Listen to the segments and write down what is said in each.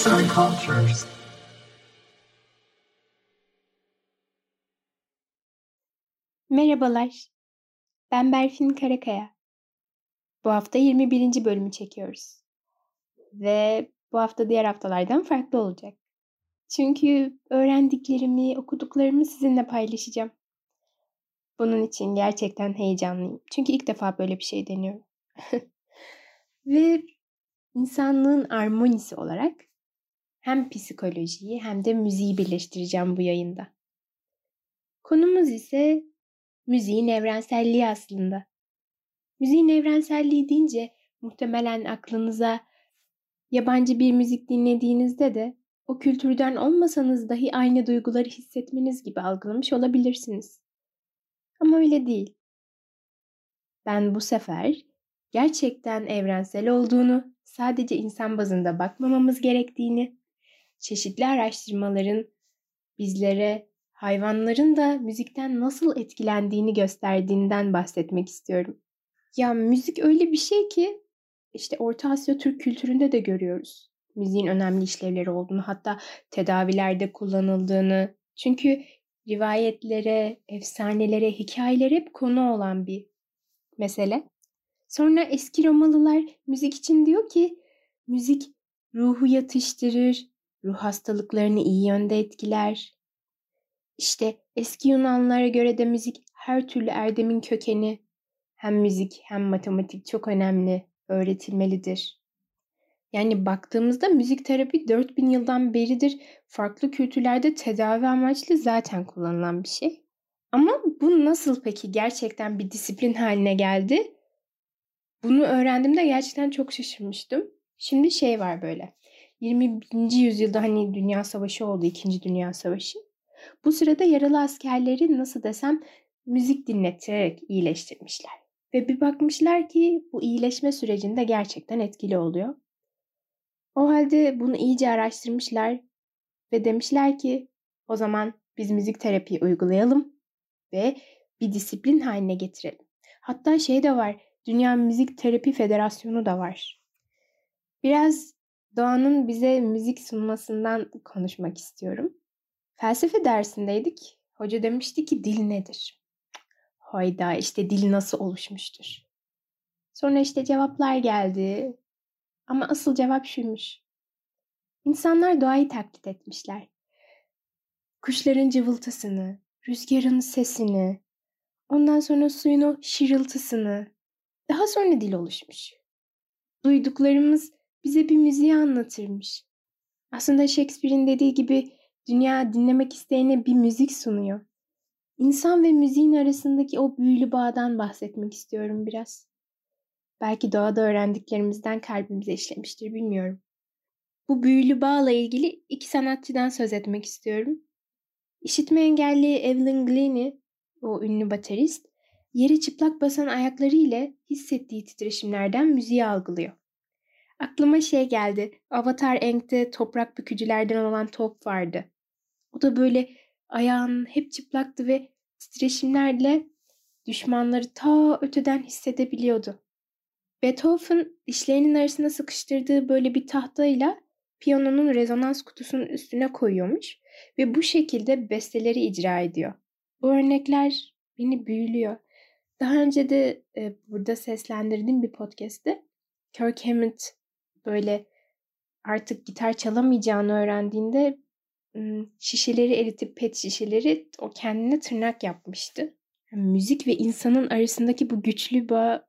Arts and Cultures. Merhabalar. Ben Berfin Karakaya. Bu hafta 21. bölümü çekiyoruz. Ve bu hafta diğer haftalardan farklı olacak. Çünkü öğrendiklerimi, okuduklarımı sizinle paylaşacağım. Bunun için gerçekten heyecanlıyım. Çünkü ilk defa böyle bir şey deniyorum. Ve insanlığın armonisi olarak hem psikolojiyi hem de müziği birleştireceğim bu yayında. Konumuz ise müziğin evrenselliği aslında. Müziğin evrenselliği deyince muhtemelen aklınıza yabancı bir müzik dinlediğinizde de o kültürden olmasanız dahi aynı duyguları hissetmeniz gibi algılamış olabilirsiniz. Ama öyle değil. Ben bu sefer gerçekten evrensel olduğunu, sadece insan bazında bakmamamız gerektiğini, çeşitli araştırmaların bizlere hayvanların da müzikten nasıl etkilendiğini gösterdiğinden bahsetmek istiyorum. Ya müzik öyle bir şey ki işte Orta Asya Türk kültüründe de görüyoruz. Müziğin önemli işlevleri olduğunu, hatta tedavilerde kullanıldığını. Çünkü rivayetlere, efsanelere, hikayelere hep konu olan bir mesele. Sonra eski Romalılar müzik için diyor ki müzik ruhu yatıştırır, ruh hastalıklarını iyi yönde etkiler. İşte eski Yunanlara göre de müzik her türlü erdemin kökeni. Hem müzik hem matematik çok önemli, öğretilmelidir. Yani baktığımızda müzik terapi 4000 yıldan beridir farklı kültürlerde tedavi amaçlı zaten kullanılan bir şey. Ama bu nasıl peki gerçekten bir disiplin haline geldi? Bunu öğrendiğimde gerçekten çok şaşırmıştım. Şimdi şey var böyle. 20. yüzyılda hani Dünya Savaşı oldu, 2. Dünya Savaşı. Bu sırada yaralı askerleri nasıl desem müzik dinleterek iyileştirmişler. Ve bir bakmışlar ki bu iyileşme sürecinde gerçekten etkili oluyor. O halde bunu iyice araştırmışlar ve demişler ki o zaman biz müzik terapiyi uygulayalım ve bir disiplin haline getirelim. Hatta şey de var, Dünya Müzik Terapi Federasyonu da var. Biraz doğanın bize müzik sunmasından konuşmak istiyorum. Felsefe dersindeydik. Hoca demişti ki dil nedir? Hayda işte dil nasıl oluşmuştur? Sonra işte cevaplar geldi. Ama asıl cevap şuymuş. İnsanlar doğayı taklit etmişler. Kuşların cıvıltısını, rüzgarın sesini, ondan sonra suyun o şırıltısını. Daha sonra dil oluşmuş. Duyduklarımız bize bir müziği anlatırmış. Aslında Shakespeare'in dediği gibi dünya dinlemek isteyene bir müzik sunuyor. İnsan ve müziğin arasındaki o büyülü bağdan bahsetmek istiyorum biraz. Belki doğada öğrendiklerimizden kalbimize işlemiştir bilmiyorum. Bu büyülü bağla ilgili iki sanatçıdan söz etmek istiyorum. İşitme engelli Evelyn Glennie, o ünlü baterist, yeri çıplak basan ayakları ile hissettiği titreşimlerden müziği algılıyor. Aklıma şey geldi. Avatar Aang'de toprak bükücülerden olan top vardı. O da böyle ayağın hep çıplaktı ve titreşimlerle düşmanları ta öteden hissedebiliyordu. Beethoven dişlerinin arasına sıkıştırdığı böyle bir tahtayla piyanonun rezonans kutusunun üstüne koyuyormuş ve bu şekilde besteleri icra ediyor. Bu örnekler beni büyülüyor. Daha önce de e, burada seslendirdiğim bir podcast'te Kirk Hammett böyle artık gitar çalamayacağını öğrendiğinde şişeleri eritip pet şişeleri o kendine tırnak yapmıştı. Yani müzik ve insanın arasındaki bu güçlü bağ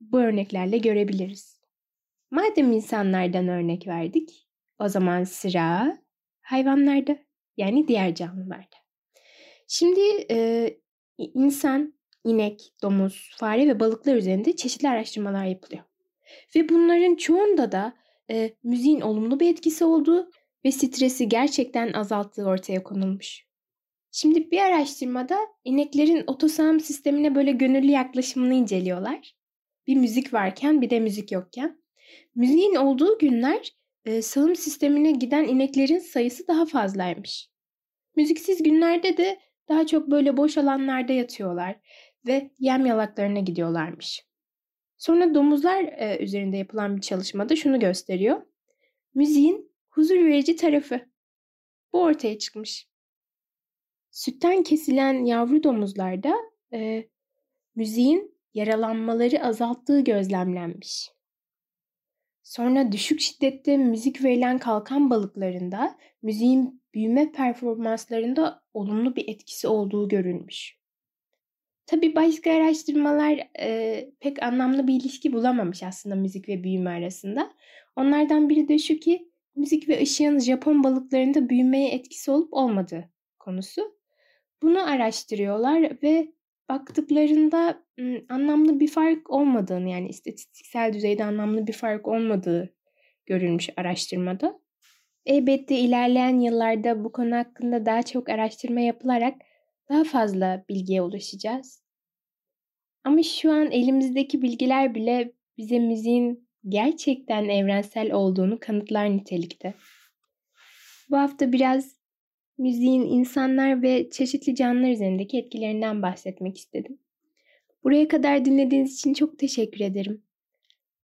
bu örneklerle görebiliriz. Madem insanlardan örnek verdik, o zaman sıra hayvanlarda yani diğer canlılarda. Şimdi e, insan, inek, domuz, fare ve balıklar üzerinde çeşitli araştırmalar yapılıyor. Ve bunların çoğunda da e, müziğin olumlu bir etkisi olduğu ve stresi gerçekten azalttığı ortaya konulmuş. Şimdi bir araştırmada ineklerin otosam sistemine böyle gönüllü yaklaşımını inceliyorlar. Bir müzik varken bir de müzik yokken. Müziğin olduğu günler e, sağım sistemine giden ineklerin sayısı daha fazlaymış. Müziksiz günlerde de daha çok böyle boş alanlarda yatıyorlar ve yem yalaklarına gidiyorlarmış. Sonra domuzlar e, üzerinde yapılan bir çalışmada şunu gösteriyor. Müziğin huzur verici tarafı. Bu ortaya çıkmış. Sütten kesilen yavru domuzlarda e, müziğin yaralanmaları azalttığı gözlemlenmiş. Sonra düşük şiddette müzik verilen kalkan balıklarında müziğin büyüme performanslarında olumlu bir etkisi olduğu görülmüş. Tabii başka araştırmalar e, pek anlamlı bir ilişki bulamamış aslında müzik ve büyüme arasında. Onlardan biri de şu ki müzik ve ışığın Japon balıklarında büyümeye etkisi olup olmadığı konusu. Bunu araştırıyorlar ve baktıklarında anlamlı bir fark olmadığını yani istatistiksel düzeyde anlamlı bir fark olmadığı görülmüş araştırmada. Elbette ilerleyen yıllarda bu konu hakkında daha çok araştırma yapılarak daha fazla bilgiye ulaşacağız. Ama şu an elimizdeki bilgiler bile bize müziğin gerçekten evrensel olduğunu kanıtlar nitelikte. Bu hafta biraz müziğin insanlar ve çeşitli canlılar üzerindeki etkilerinden bahsetmek istedim. Buraya kadar dinlediğiniz için çok teşekkür ederim.